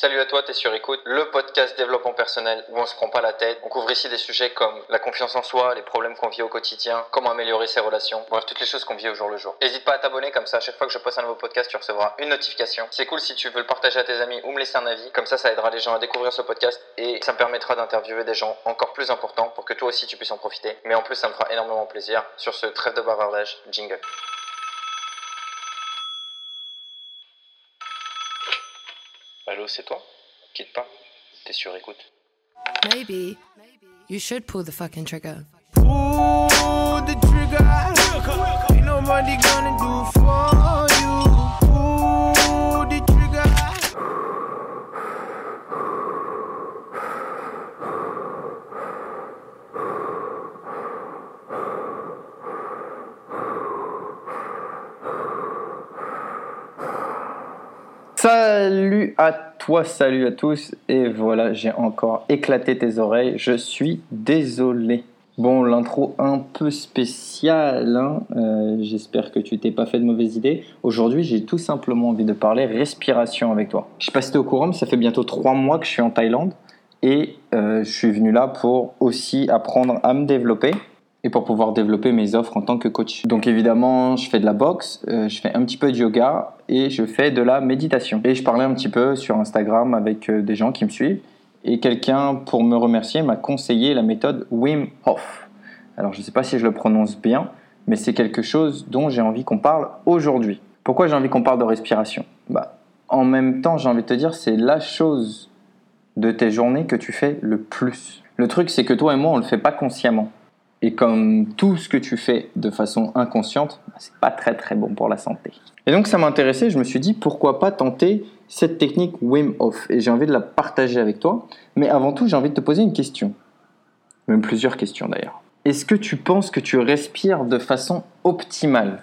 Salut à toi, t'es sur Écoute, le podcast développement personnel où on se prend pas la tête. On couvre ici des sujets comme la confiance en soi, les problèmes qu'on vit au quotidien, comment améliorer ses relations, bref, toutes les choses qu'on vit au jour le jour. N'hésite pas à t'abonner, comme ça, à chaque fois que je poste un nouveau podcast, tu recevras une notification. C'est cool si tu veux le partager à tes amis ou me laisser un avis, comme ça, ça aidera les gens à découvrir ce podcast et ça me permettra d'interviewer des gens encore plus importants pour que toi aussi tu puisses en profiter. Mais en plus, ça me fera énormément plaisir. Sur ce trêve de bavardage, jingle. Allô, c'est toi? Quitte pas, t'es sur écoute. Maybe you should pull the fucking trigger. Pull the trigger. Ain't nobody gonna do for you. Pull the trigger. Salut à salut à tous, et voilà, j'ai encore éclaté tes oreilles, je suis désolé. Bon, l'intro un peu spéciale, hein, euh, j'espère que tu t'es pas fait de mauvaises idées. Aujourd'hui, j'ai tout simplement envie de parler respiration avec toi. Je sais pas si t'es au courant, ça fait bientôt trois mois que je suis en Thaïlande, et euh, je suis venu là pour aussi apprendre à me développer et pour pouvoir développer mes offres en tant que coach. Donc évidemment, je fais de la boxe, euh, je fais un petit peu de yoga et je fais de la méditation. Et je parlais un petit peu sur Instagram avec euh, des gens qui me suivent et quelqu'un, pour me remercier, m'a conseillé la méthode Wim Hof. Alors je ne sais pas si je le prononce bien, mais c'est quelque chose dont j'ai envie qu'on parle aujourd'hui. Pourquoi j'ai envie qu'on parle de respiration? Bah, En même temps, j'ai envie de te dire, c'est la chose de tes journées que tu fais le plus. Le truc, c'est que toi et moi, on ne le fait pas consciemment. Et comme tout ce que tu fais de façon inconsciente, bah, c'est pas très très bon pour la santé. Et donc ça m'intéressait, je me suis dit pourquoi pas tenter cette technique Wim Hof? Et j'ai envie de la partager avec toi. Mais avant tout, j'ai envie de te poser une question. Même plusieurs questions d'ailleurs. Est-ce que tu penses que tu respires de façon optimale?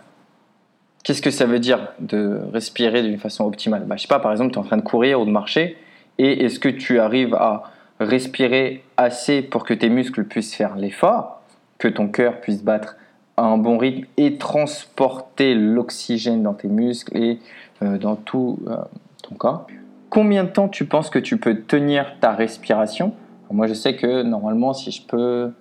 Qu'est-ce que ça veut dire de respirer d'une façon optimale? Bah, Je sais pas, par exemple, tu es en train de courir ou de marcher et est-ce que tu arrives à respirer assez pour que tes muscles puissent faire l'effort? Que ton cœur puisse battre à un bon rythme et transporter l'oxygène dans tes muscles et euh, dans tout euh, ton corps. Combien de temps tu penses que tu peux tenir ta respiration? Moi, je sais que normalement, si je peux,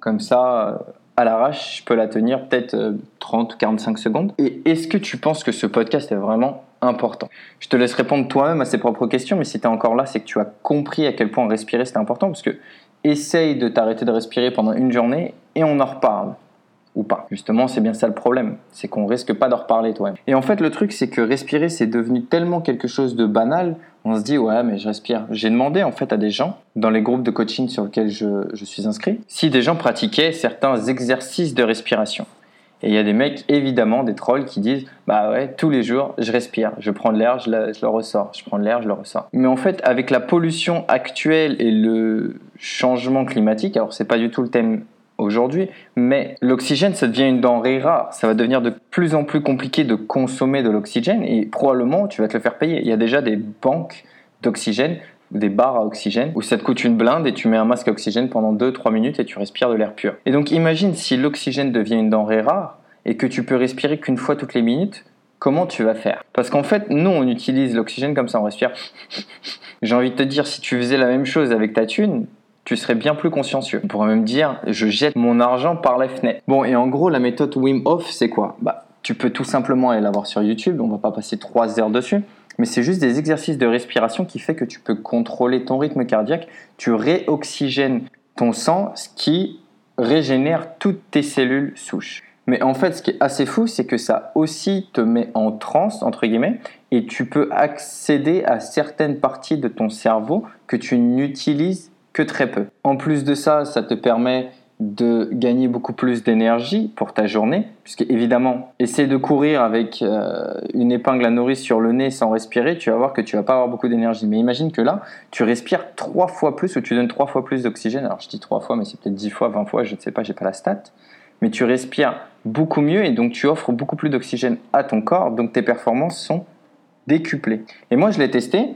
comme ça, euh, à l'arrache, je peux la tenir peut-être 30 ou 45 secondes. Et est-ce que tu penses que ce podcast est vraiment important? Je te laisse répondre toi-même à ces propres questions, mais si tu es encore là, c'est que tu as compris à quel point respirer c'est important, parce que essaye de t'arrêter de respirer pendant une journée et on en reparle. Ou pas. Justement, c'est bien ça le problème. C'est qu'on risque pas d'en reparler toi-même. Et en fait, le truc, c'est que respirer, c'est devenu tellement quelque chose de banal. On se dit, ouais, mais je respire. J'ai demandé, en fait, à des gens, dans les groupes de coaching sur lesquels je, je suis inscrit, si des gens pratiquaient certains exercices de respiration. Et il y a des mecs, évidemment, des trolls qui disent Bah ouais, tous les jours, je respire, je prends de l'air, je, le ressors, je prends de l'air, je le ressors. Mais en fait, avec la pollution actuelle et le changement climatique, alors c'est pas du tout le thème aujourd'hui, mais l'oxygène, ça devient une denrée rare. Ça va devenir de plus en plus compliqué de consommer de l'oxygène et probablement tu vas te le faire payer. Il y a déjà des banques d'oxygène des barres à oxygène où ça te coûte une blinde et tu mets un masque à oxygène pendant 2-3 minutes et tu respires de l'air pur. Et donc imagine si l'oxygène devient une denrée rare et que tu peux respirer qu'une fois toutes les minutes, comment tu vas faire? Parce qu'en fait, nous, on utilise l'oxygène comme ça, on respire. J'ai envie de te dire, si tu faisais la même chose avec ta thune, tu serais bien plus consciencieux. On pourrait même dire, je jette mon argent par les fenêtres. Bon, et en gros, la méthode Wim Hof, c'est quoi? Bah, tu peux tout simplement aller la voir sur YouTube, on va pas passer 3 heures dessus mais c'est juste des exercices de respiration qui fait que tu peux contrôler ton rythme cardiaque, tu réoxygènes ton sang, ce qui régénère toutes tes cellules souches. Mais en fait, ce qui est assez fou, c'est que ça aussi te met en transe, entre guillemets, et tu peux accéder à certaines parties de ton cerveau que tu n'utilises que très peu. En plus de ça, ça te permet de gagner beaucoup plus d'énergie pour ta journée, puisque évidemment, essayer de courir avec euh, une épingle à nourrice sur le nez sans respirer, tu vas voir que tu vas pas avoir beaucoup d'énergie. Mais imagine que là, tu respires trois fois plus ou tu donnes trois fois plus d'oxygène. Alors je dis trois fois, mais c'est peut-être dix fois, vingt fois, je ne sais pas, j'ai pas la stat. Mais tu respires beaucoup mieux et donc tu offres beaucoup plus d'oxygène à ton corps, donc tes performances sont décuplées. Et moi, je l'ai testé.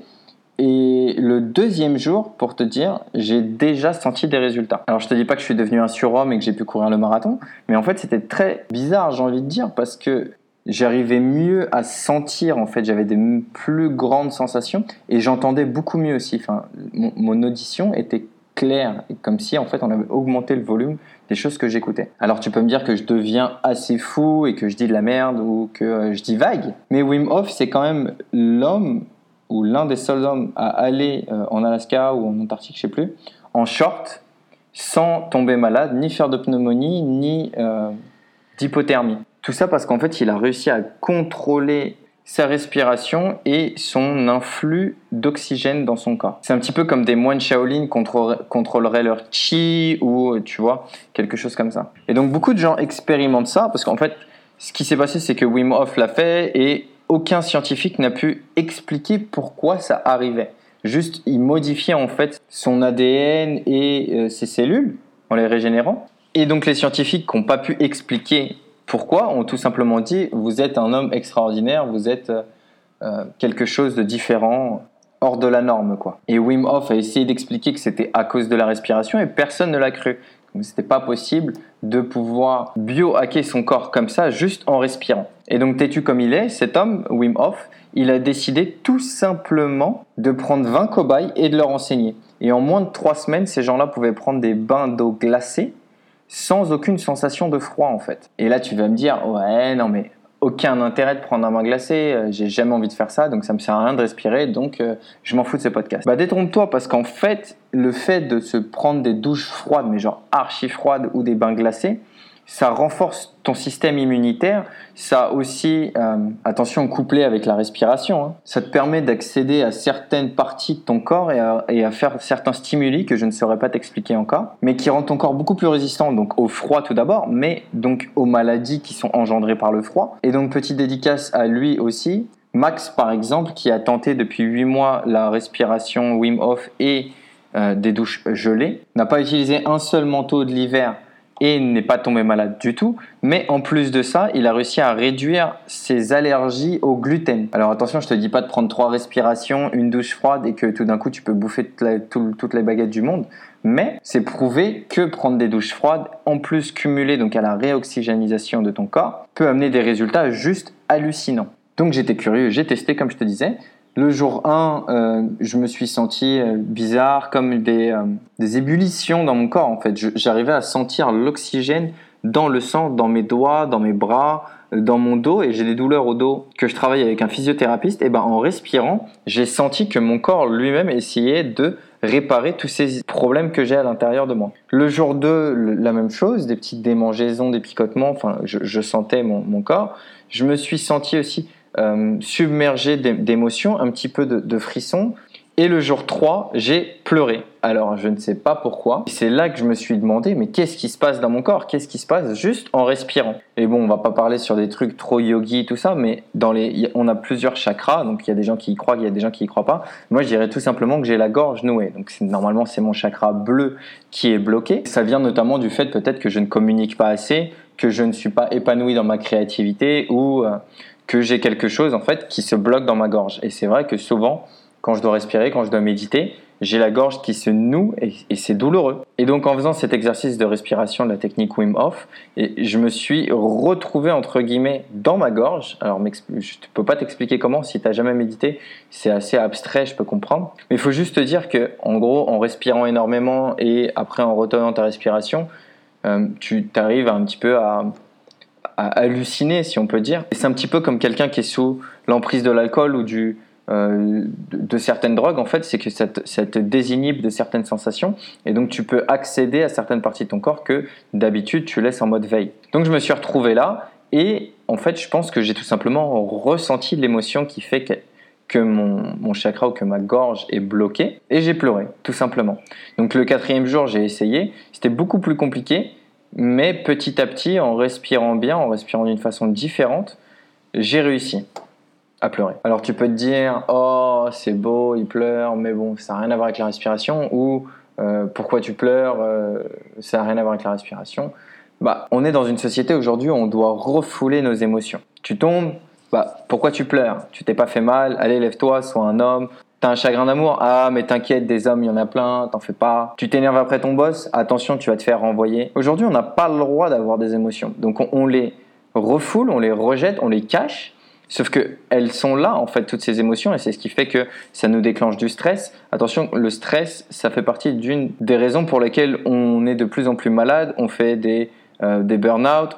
Et le deuxième jour, pour te dire, j'ai déjà senti des résultats. Alors je te dis pas que je suis devenu un surhomme et que j'ai pu courir le marathon, mais en fait c'était très bizarre, j'ai envie de dire, parce que j'arrivais mieux à sentir en fait, j'avais des plus grandes sensations et j'entendais beaucoup mieux aussi. Enfin, mon, audition était claire, comme si en fait on avait augmenté le volume des choses que j'écoutais. Alors tu peux me dire que je deviens assez fou et que je dis de la merde ou que euh, je dis vague, mais Wim Hof c'est quand même l'homme ou l'un des seuls hommes à aller euh, en Alaska ou en Antarctique, je sais plus, en short sans tomber malade, ni faire de pneumonie, ni euh, d'hypothermie. Tout ça parce qu'en fait, il a réussi à contrôler sa respiration et son influx d'oxygène dans son corps. C'est un petit peu comme des moines Shaolin contrôleraient, leur chi ou, tu vois, quelque chose comme ça. Et donc, beaucoup de gens expérimentent ça parce qu'en fait, ce qui s'est passé, c'est que Wim Hof l'a fait et aucun scientifique n'a pu expliquer pourquoi ça arrivait. Juste, il modifiait en fait son ADN et euh, ses cellules en les régénérant. Et donc les scientifiques qui n'ont pas pu expliquer pourquoi ont tout simplement dit vous êtes un homme extraordinaire, vous êtes euh, euh, quelque chose de différent, hors de la norme quoi. Et Wim Hof a essayé d'expliquer que c'était à cause de la respiration et personne ne l'a cru. C'était pas possible de pouvoir biohacker son corps comme ça juste en respirant. Et donc têtu comme il est, cet homme, Wim Hof, il a décidé tout simplement de prendre 20 cobayes et de leur enseigner. Et en moins de 3 semaines, ces gens-là pouvaient prendre des bains d'eau glacée sans aucune sensation de froid en fait. Et là tu vas me dire ouais non mais aucun intérêt de prendre un bain glacé, euh, j'ai jamais envie de faire ça donc ça me sert à rien de respirer donc euh, je m'en fous de ce podcast. Bah détrompe-toi parce qu'en fait le fait de se prendre des douches froides mais genre archi froides ou des bains glacés ça renforce ton système immunitaire, ça aussi, euh, attention, couplé avec la respiration, hein, ça te permet d'accéder à certaines parties de ton corps et à, faire certains stimuli que je ne saurais pas t'expliquer encore, mais qui rendent ton corps beaucoup plus résistant, donc au froid tout d'abord, mais donc aux maladies qui sont engendrées par le froid. Et donc, petite dédicace à lui aussi, Max par exemple, qui a tenté depuis 8 mois la respiration Wim Hof et euh, des douches gelées, n'a pas utilisé un seul manteau de l'hiver et n'est pas tombé malade du tout. Mais en plus de ça, il a réussi à réduire ses allergies au gluten. Alors attention, je te dis pas de prendre trois respirations, une douche froide et que tout d'un coup tu peux bouffer toutes les baguettes du monde. Mais c'est prouvé que prendre des douches froides, en plus cumulé donc à la réoxygénisation de ton corps, peut amener des résultats juste hallucinants. Donc j'étais curieux, j'ai testé comme je te disais. Le jour 1, euh, je me suis senti euh, bizarre, comme des, euh, des ébullitions dans mon corps en fait. J'arrivais à sentir l'oxygène dans le sang, dans mes doigts, dans mes bras, dans mon dos, et j'ai des douleurs au dos que je travaille avec un physiothérapeute. Et ben en respirant, j'ai senti que mon corps lui-même essayait de réparer tous ces problèmes que j'ai à l'intérieur de moi. Le jour 2, le- la même chose, des petites démangeaisons, des picotements, enfin je, je sentais mon, mon corps. Je me suis senti aussi euh, submergé d'é- d'émotions, un petit peu de, frissons. Et le jour 3, j'ai pleuré. Alors, je ne sais pas pourquoi. Et C'est là que je me suis demandé, mais qu'est-ce qui se passe dans mon corps? Qu'est-ce qui se passe juste en respirant? Et bon, on va pas parler sur des trucs trop yogi, tout ça, mais dans les, on a plusieurs chakras, donc il y a des gens qui y croient, il y a des gens qui y croient pas. Moi, je dirais tout simplement que j'ai la gorge nouée. Donc, normalement, c'est mon chakra bleu qui est bloqué. Ça vient notamment du fait peut-être que je ne communique pas assez, que je ne suis pas épanoui dans ma créativité ou euh, que j'ai quelque chose en fait qui se bloque dans ma gorge. Et c'est vrai que souvent, quand je dois respirer, quand je dois méditer, j'ai la gorge qui se noue et, c'est douloureux. Et donc en faisant cet exercice de respiration de la technique Wim Hof, et je me suis retrouvé entre guillemets dans ma gorge. Alors je ne peux pas t'expliquer comment, si tu n'as jamais médité, c'est assez abstrait, je peux comprendre. Mais il faut juste te dire que en gros, en respirant énormément et après en retenant ta respiration, euh, tu arrives un petit peu à, à halluciner, si on peut dire. C'est un petit peu comme quelqu'un qui est sous l'emprise de l'alcool ou du, euh, de, certaines drogues, en fait, c'est que ça te désinhibe de certaines sensations. Et donc, tu peux accéder à certaines parties de ton corps que d'habitude, tu laisses en mode veille. Donc, je me suis retrouvé là. Et en fait, je pense que j'ai tout simplement ressenti l'émotion qui fait que, que mon, mon chakra ou que ma gorge est bloquée. Et j'ai pleuré, tout simplement. Donc, le quatrième jour, j'ai essayé. C'était beaucoup plus compliqué. Mais petit à petit, en respirant bien, en respirant d'une façon différente, j'ai réussi à pleurer. Alors tu peux te dire, oh c'est beau, il pleure, mais bon, ça n'a rien à voir avec la respiration, ou euh, pourquoi tu pleures, euh, ça n'a rien à voir avec la respiration. Bah, on est dans une société aujourd'hui où on doit refouler nos émotions. Tu tombes, bah, pourquoi tu pleures? Tu t'es pas fait mal, allez lève-toi, sois un homme. T'as un chagrin d'amour Ah, mais t'inquiète, des hommes, il y en a plein, t'en fais pas. Tu t'énerves après ton boss Attention, tu vas te faire renvoyer. Aujourd'hui, on n'a pas le droit d'avoir des émotions. Donc, on, on les refoule, on les rejette, on les cache. Sauf que elles sont là, en fait, toutes ces émotions, et c'est ce qui fait que ça nous déclenche du stress. Attention, le stress, ça fait partie d'une des raisons pour lesquelles on est de plus en plus malade. On fait des, euh, des burn-out,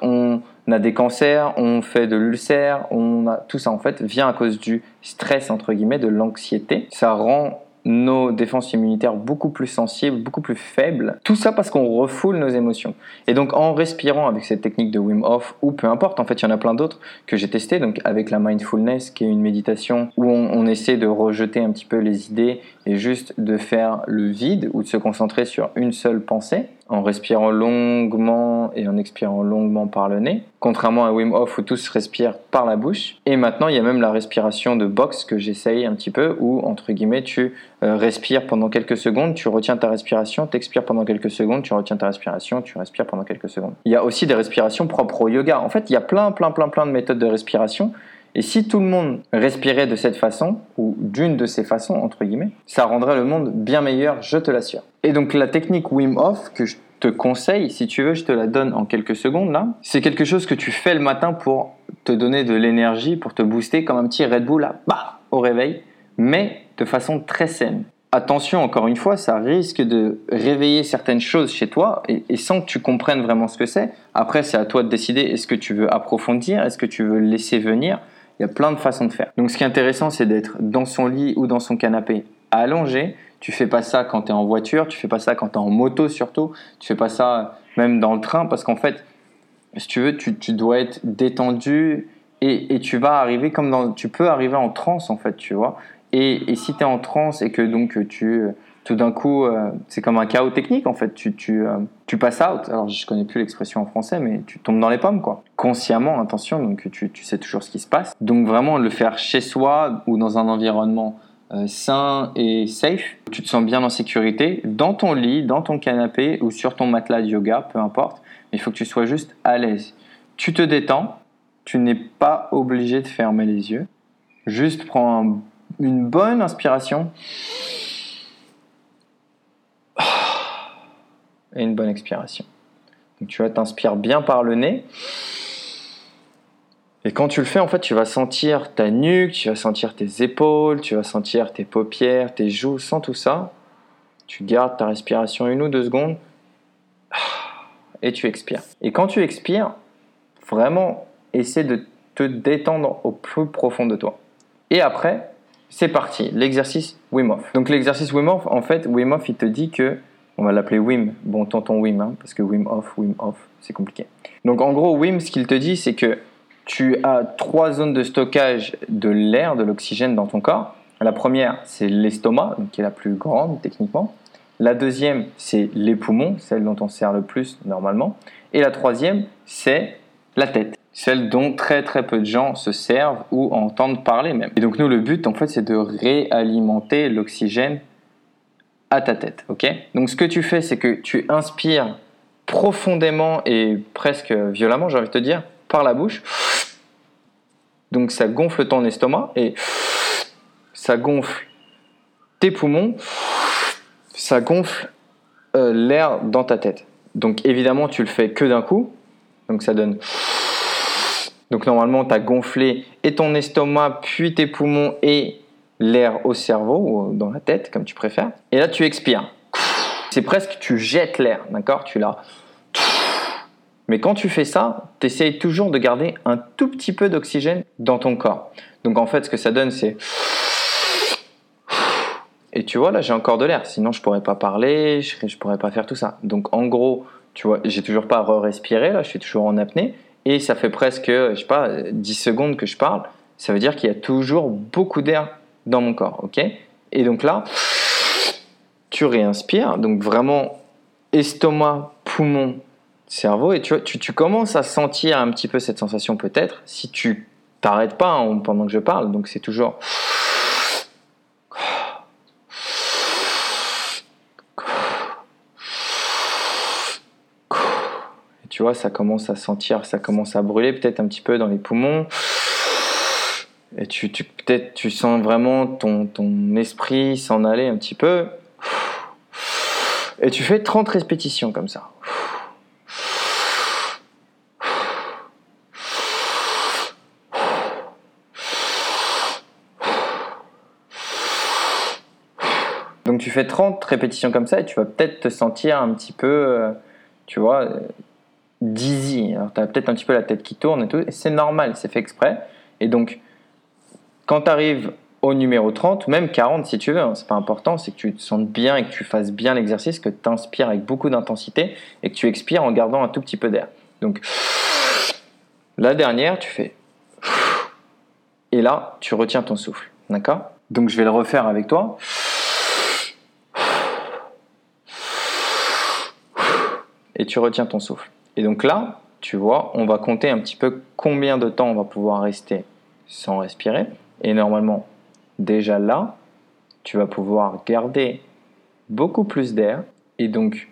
on a des cancers, on fait de l'ulcère, on a tout ça en fait vient à cause du stress entre guillemets, de l'anxiété. Ça rend nos défenses immunitaires beaucoup plus sensibles, beaucoup plus faibles. Tout ça parce qu'on refoule nos émotions. Et donc en respirant avec cette technique de Wim Hof, ou peu importe, en fait il y en a plein d'autres que j'ai testé, donc avec la mindfulness qui est une méditation où on, on, essaie de rejeter un petit peu les idées et juste de faire le vide ou de se concentrer sur une seule pensée en respirant longuement et en expirant longuement par le nez, contrairement à Wim Hof où tous respirent par la bouche. Et maintenant, il y a même la respiration de box que j'essaye un petit peu, où entre guillemets, tu euh, respires pendant quelques secondes, tu retiens ta respiration, tu expires pendant quelques secondes, tu retiens ta respiration, tu respires pendant quelques secondes. Il y a aussi des respirations propres au yoga. En fait, il y a plein, plein, plein, plein de méthodes de respiration. Et si tout le monde respirait de cette façon, ou d'une de ces façons, entre guillemets, ça rendrait le monde bien meilleur, je te l'assure. Et donc la technique Wim Hof, que je te conseille, si tu veux, je te la donne en quelques secondes là, c'est quelque chose que tu fais le matin pour te donner de l'énergie, pour te booster comme un petit Red Bull là, bah, au réveil, mais de façon très saine. Attention, encore une fois, ça risque de réveiller certaines choses chez toi et, et sans que tu comprennes vraiment ce que c'est. Après, c'est à toi de décider est-ce que tu veux approfondir, est-ce que tu veux laisser venir. Il y a plein de façons de faire. Donc ce qui est intéressant, c'est d'être dans son lit ou dans son canapé allongé. Tu fais pas ça quand tu es en voiture, tu fais pas ça quand tu es en moto surtout, tu fais pas ça même dans le train parce qu'en fait, si tu veux, tu, dois être détendu et, tu vas arriver comme dans, tu peux arriver en transe en fait, tu vois. Et, et si tu es en transe et que donc tu tout d'un coup, euh, c'est comme un chaos technique en fait. Euh, tu passes out. Alors je connais plus l'expression en français, mais tu tombes dans les pommes quoi. Consciemment, attention, donc tu, tu sais toujours ce qui se passe. Donc vraiment le faire chez soi ou dans un environnement euh, sain et safe. Tu te sens bien en sécurité, dans ton lit, dans ton canapé ou sur ton matelas de yoga, peu importe. Il faut que tu sois juste à l'aise. Tu te détends. Tu n'es pas obligé de fermer les yeux. Juste prends un, une bonne inspiration. Et une bonne expiration. Donc tu vas t'inspire bien par le nez. Et quand tu le fais, en fait, tu vas sentir ta nuque, tu vas sentir tes épaules, tu vas sentir tes paupières, tes joues, sans tout ça. Tu gardes ta respiration une ou deux secondes et tu expires. Et quand tu expires, vraiment, essaie de te détendre au plus profond de toi. Et après, c'est parti, l'exercice Wim Hof. Donc l'exercice Wim Hof, en fait, Wim Hof, il te dit que on va l'appeler Wim, bon tonton Wim, hein, parce que Wim off, Wim off, c'est compliqué. Donc en gros, Wim, ce qu'il te dit, c'est que tu as trois zones de stockage de l'air, de l'oxygène dans ton corps. La première, c'est l'estomac, qui est la plus grande techniquement. La deuxième, c'est les poumons, celle dont on sert le plus normalement. Et la troisième, c'est la tête, celle dont très très peu de gens se servent ou entendent parler même. Et donc nous, le but, en fait, c'est de réalimenter l'oxygène à ta tête. ok? Donc ce que tu fais, c'est que tu inspires profondément et presque violemment, j'ai envie de te dire, par la bouche. Donc ça gonfle ton estomac et ça gonfle tes poumons, ça gonfle euh, l'air dans ta tête. Donc évidemment, tu le fais que d'un coup. Donc ça donne. Donc normalement, tu as gonflé et ton estomac, puis tes poumons et l'air au cerveau ou dans la tête, comme tu préfères. Et là, tu expires. C'est presque, tu jettes l'air, d'accord? Tu l'as. Mais quand tu fais ça, tu essayes toujours de garder un tout petit peu d'oxygène dans ton corps. Donc en fait, ce que ça donne, c'est. Et tu vois, là, j'ai encore de l'air. Sinon, je pourrais pas parler, je, je pourrais pas faire tout ça. Donc en gros, tu vois, j'ai toujours pas re-respiré, là, je suis toujours en apnée. Et ça fait presque, je sais pas, 10 secondes que je parle. Ça veut dire qu'il y a toujours beaucoup d'air dans mon corps, ok? Et donc là, tu réinspires, donc vraiment estomac, poumon, cerveau, et tu, tu, tu, commences à sentir un petit peu cette sensation peut-être, si tu t'arrêtes pas hein, pendant que je parle, donc c'est toujours... Tu vois, ça commence à sentir, ça commence à brûler peut-être un petit peu dans les poumons et tu, peut-être tu sens vraiment ton, ton esprit s'en aller un petit peu. Et tu fais 30 répétitions comme ça. Donc tu fais 30 répétitions comme ça et tu vas peut-être te sentir un petit peu, euh, tu vois, dizzy. Alors tu as peut-être un petit peu la tête qui tourne et tout. C'est normal, c'est fait exprès. Et donc quand tu arrives au numéro 30, même 40 si tu veux, hein, c'est pas important, c'est que tu te sentes bien et que tu fasses bien l'exercice, que tu inspires avec beaucoup d'intensité et que tu expires en gardant un tout petit peu d'air. Donc, la dernière, tu fais. Et là, tu retiens ton souffle. D'accord? Donc, je vais le refaire avec toi. Et tu retiens ton souffle. Et donc là, tu vois, on va compter un petit peu combien de temps on va pouvoir rester sans respirer. Et normalement, déjà là, tu vas pouvoir garder beaucoup plus d'air et donc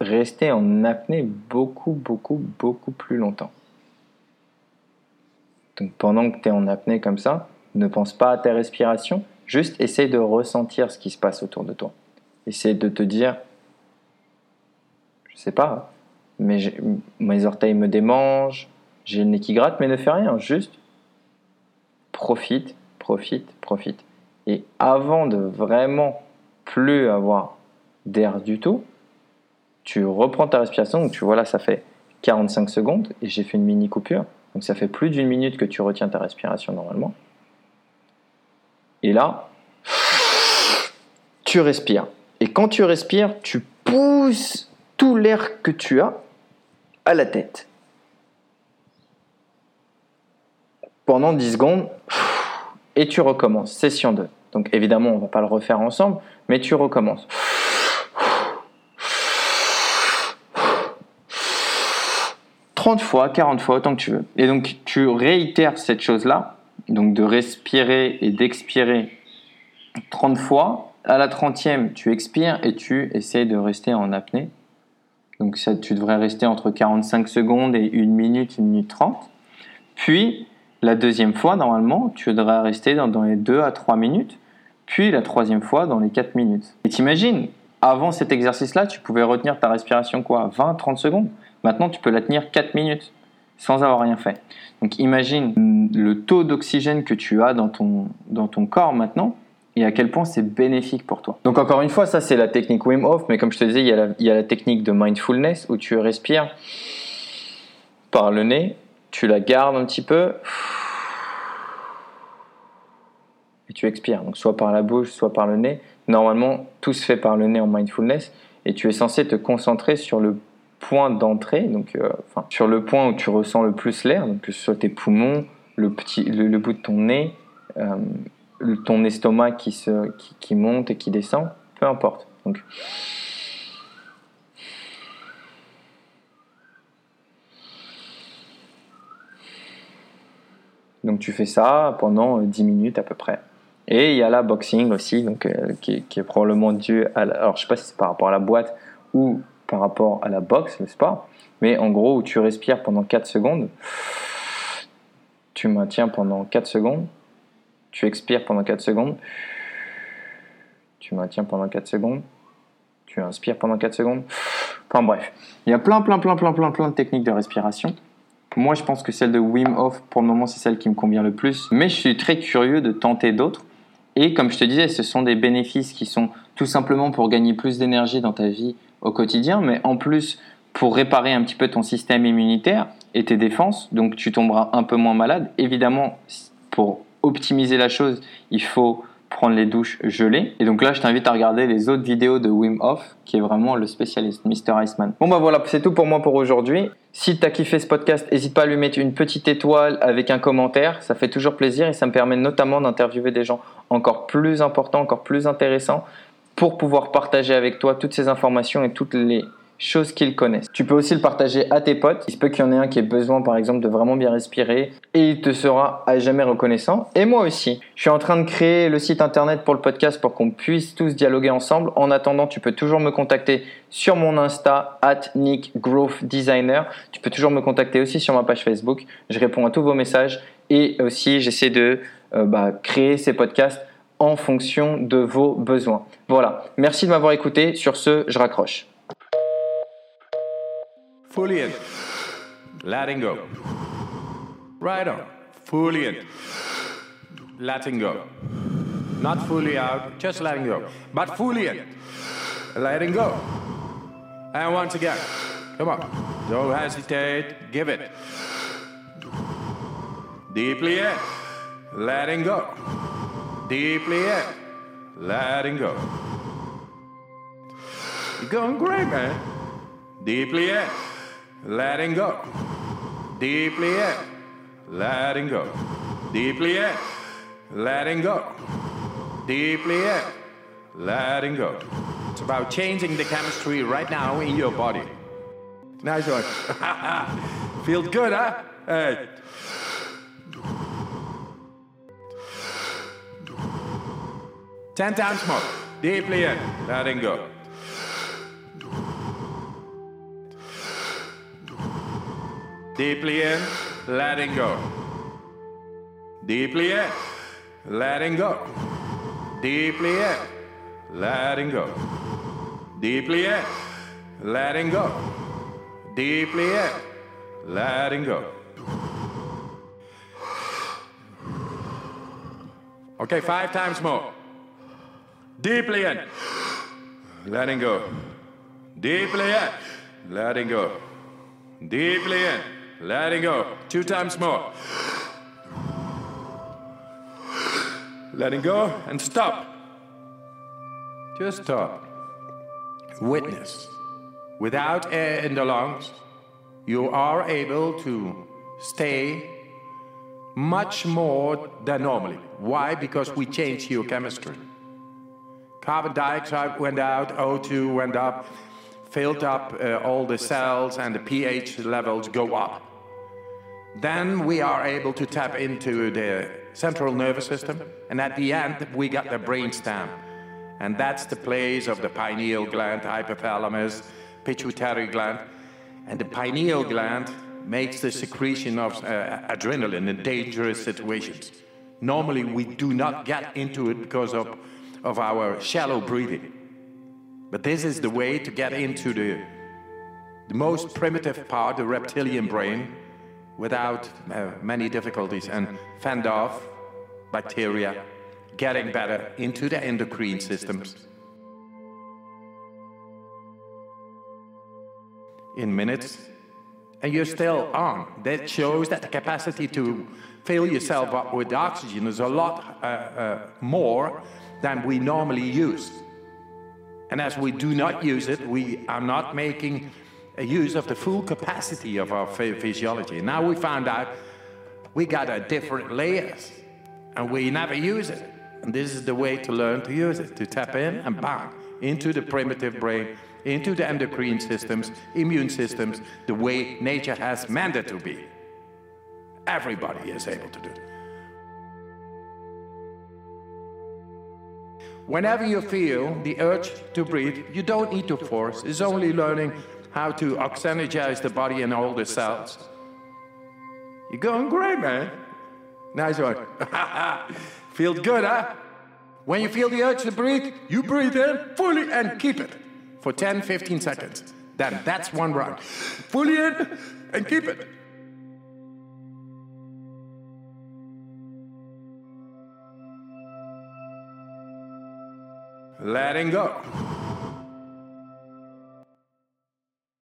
rester en apnée beaucoup, beaucoup, beaucoup plus longtemps. Donc pendant que tu es en apnée comme ça, ne pense pas à ta respiration, juste essaye de ressentir ce qui se passe autour de toi. Essaye de te dire, je sais pas, mais mes orteils me démangent, j'ai le nez qui gratte, mais ne fais rien, juste profite, profite, profite. Et avant de vraiment plus avoir d'air du tout, tu reprends ta respiration. Donc tu vois là, ça fait 45 secondes et j'ai fait une mini coupure. Donc ça fait plus d'une minute que tu retiens ta respiration normalement. Et là, tu respires. Et quand tu respires, tu pousses tout l'air que tu as à la tête. Pendant 10 secondes, et tu recommences. Session 2. Donc évidemment, on va pas le refaire ensemble, mais tu recommences. 30 fois, 40 fois, autant que tu veux. Et donc tu réitères cette chose-là, donc de respirer et d'expirer 30 fois. À la 30e, tu expires et tu essayes de rester en apnée. Donc ça, tu devrais rester entre 45 secondes et 1 minute, 1 minute 30. Puis, la deuxième fois, normalement, tu devrais rester dans, les 2 à 3 minutes. Puis la troisième fois, dans les 4 minutes. Et t'imagines, avant cet exercice-là, tu pouvais retenir ta respiration quoi 20, 30 secondes. Maintenant, tu peux la tenir 4 minutes sans avoir rien fait. Donc imagine le taux d'oxygène que tu as dans ton, dans ton corps maintenant et à quel point c'est bénéfique pour toi. Donc encore une fois, ça c'est la technique Wim Hof, mais comme je te disais, il y a la technique de mindfulness où tu respires par le nez, tu la gardes un petit peu et tu expires. Donc soit par la bouche, soit par le nez. Normalement, tout se fait par le nez en mindfulness et tu es censé te concentrer sur le point d'entrée, euh, sur le point où tu ressens le plus l'air, que ce soit tes poumons, le, petit, le, bout de ton nez, euh, ton estomac qui, se, monte et qui descend, peu importe. Donc tu fais ça pendant euh, 10 minutes à peu près. Et il y a la boxing aussi, donc, euh, qui, est- probablement dû à la- alors je sais pas si c'est par rapport à la boîte ou par rapport à la boxe, le sport, mais en gros où tu respires pendant 4 secondes, tu maintiens pendant 4 secondes, tu expires pendant 4 secondes, tu maintiens pendant 4 secondes, tu inspires pendant 4 secondes. Enfin bref, il y a plein plein plein plein plein plein de techniques de respiration. Moi, je pense que celle de Wim Hof, pour le moment, c'est celle qui me convient le plus. Mais je suis très curieux de tenter d'autres. Et comme je te disais, ce sont des bénéfices qui sont tout simplement pour gagner plus d'énergie dans ta vie au quotidien, mais en plus pour réparer un petit peu ton système immunitaire et tes défenses. Donc tu tomberas un peu moins malade. Évidemment, pour optimiser la chose, il faut prendre les douches gelées. Et donc là, je t'invite à regarder les autres vidéos de Wim Hof, qui est vraiment le spécialiste, Mr. Iceman. Bon bah voilà, c'est tout pour moi pour aujourd'hui. Si tu as kiffé ce podcast, n'hésite pas à lui mettre une petite étoile avec un commentaire. Ça fait toujours plaisir et ça me permet notamment d'interviewer des gens encore plus importants, encore plus intéressants pour pouvoir partager avec toi toutes ces informations et toutes les choses qu'ils connaissent. Tu peux aussi le partager à tes potes. Il se peut qu'il y en ait un qui ait besoin, par exemple, de vraiment bien respirer et il te sera à jamais reconnaissant. Et moi aussi. Je suis en train de créer le site internet pour le podcast pour qu'on puisse tous dialoguer ensemble. En attendant, tu peux toujours me contacter sur mon Insta, at Nick Growth Designer. Tu peux toujours me contacter aussi sur ma page Facebook. Je réponds à tous vos messages et aussi j'essaie de euh, bah, créer ces podcasts en fonction de vos besoins. Voilà. Merci de m'avoir écouté. Sur ce, je raccroche. Fully in. Letting go. Right on. Fully in. Letting go. Not fully out, just letting go. But fully in. Letting go. And once again. Come on. Don't hesitate. Give it. Deeply in. Letting go. Deeply in. Letting go. You're going great, man. Deeply in. Letting go. Deeply in. Letting go. Deeply in. Letting go. Deeply in. Letting go. It's about changing the chemistry right now in your body. Nice one. Feels good, huh? Hey. Ten times more. Deeply in. Letting go. Deeply in, letting go. Deeply in, letting go. Deeply in, letting go. Deeply in, letting go. Deeply in, letting go. Okay, five times more. Deeply in, letting go. Deeply in, letting go. Deeply in. Letting go. Two times more. Letting go and stop. Just stop. Witness. Without air in the lungs, you are able to stay much more than normally. Why? Because we changed your chemistry. Carbon dioxide went out, O2 went up, filled up uh, all the cells, and the pH levels go up. Then we are able to tap into the central nervous system, and at the end, we got the brainstem. And that's the place of the pineal gland, hypothalamus, pituitary gland. And the pineal gland makes the secretion of uh, adrenaline in dangerous situations. Normally, we do not get into it because of, of our shallow breathing. But this is the way to get into the, the most primitive part, the reptilian brain, without uh, many difficulties and fend off bacteria, getting better into the endocrine systems. In minutes, and you're still on. That shows that the capacity to fill yourself up with oxygen is a lot uh, uh, more than we normally use. And as we do not use it, we are not making use of the full capacity of our physiology. Now we found out we got a different layers and we never use it. And this is the way to learn to use it, to tap in and bang into the primitive brain, into the endocrine systems, immune systems, the way nature has meant it to be. Everybody is able to do it. Whenever you feel the urge to breathe, you don't need to force. It's only learning how to oxygenize the body and all the cells. You're going great, man. Nice one. Feels good, huh? When you feel the urge to breathe, you breathe in fully and keep it for 10, 15 seconds. Then that's one round. Fully in and keep it. Letting go.